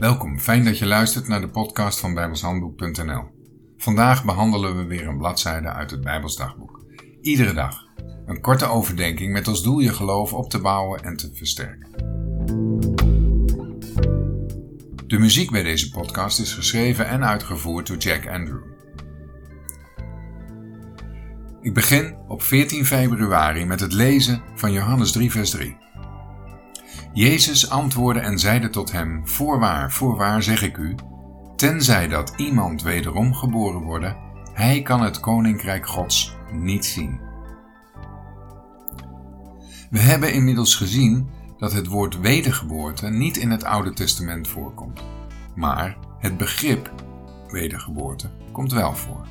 Welkom, fijn dat je luistert naar de podcast van bijbelshandboek.nl. Vandaag behandelen we weer een bladzijde uit het Bijbelsdagboek. Iedere dag een korte overdenking met als doel je geloof op te bouwen en te versterken. De muziek bij deze podcast is geschreven en uitgevoerd door Jack Andrew. Ik begin op 14 februari met het lezen van Johannes 3, vers 3. Jezus antwoordde en zeide tot hem: Voorwaar, voorwaar zeg ik u, tenzij dat iemand wederom geboren worden, hij kan het koninkrijk Gods niet zien. We hebben inmiddels gezien dat het woord wedergeboorte niet in het Oude Testament voorkomt, maar het begrip wedergeboorte komt wel voor.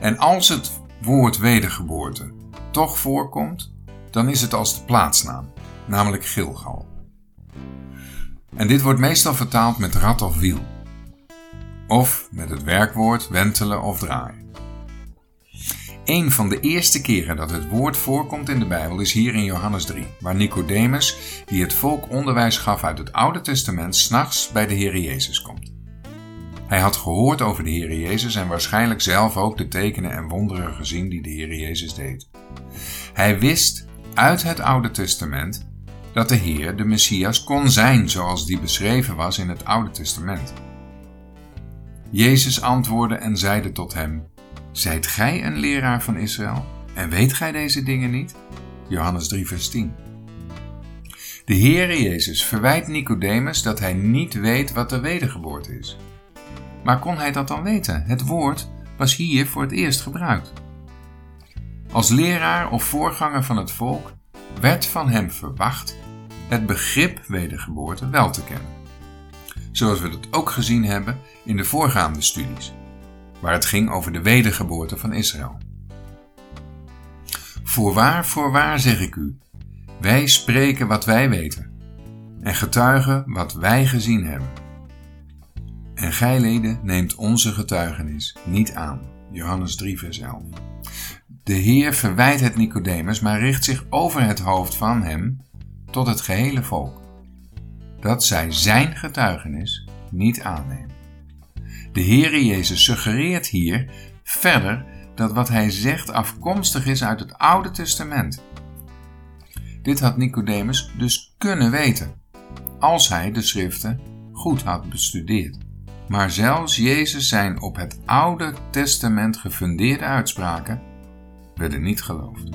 En als het woord wedergeboorte toch voorkomt, dan is het als de plaatsnaam namelijk Gilgal. En dit wordt meestal vertaald met rat of wiel, of met het werkwoord wentelen of draaien. Een van de eerste keren dat het woord voorkomt in de Bijbel is hier in Johannes 3, waar Nicodemus, die het volk onderwijs gaf uit het Oude Testament, s'nachts bij de Heer Jezus komt. Hij had gehoord over de Heer Jezus en waarschijnlijk zelf ook de tekenen en wonderen gezien die de Heer Jezus deed. Hij wist uit het Oude Testament dat de Heer de Messias kon zijn zoals die beschreven was in het Oude Testament. Jezus antwoordde en zeide tot hem: Zijt gij een leraar van Israël en weet gij deze dingen niet? Johannes 3, vers 10. De Heere Jezus verwijt Nicodemus dat hij niet weet wat de wedergeboorte is. Maar kon hij dat dan weten? Het woord was hier voor het eerst gebruikt. Als leraar of voorganger van het volk werd van hem verwacht het begrip wedergeboorte wel te kennen. Zoals we dat ook gezien hebben in de voorgaande studies, waar het ging over de wedergeboorte van Israël. Voorwaar, voorwaar zeg ik u, wij spreken wat wij weten en getuigen wat wij gezien hebben. En gij leden neemt onze getuigenis niet aan. Johannes 3 vers 11. De Heer verwijt het Nicodemus, maar richt zich over het hoofd van hem tot het gehele volk, dat zij zijn getuigenis niet aannemen. De Heere Jezus suggereert hier verder dat wat hij zegt afkomstig is uit het Oude Testament. Dit had Nicodemus dus kunnen weten, als hij de schriften goed had bestudeerd. Maar zelfs Jezus zijn op het Oude Testament gefundeerde uitspraken werden niet geloofd.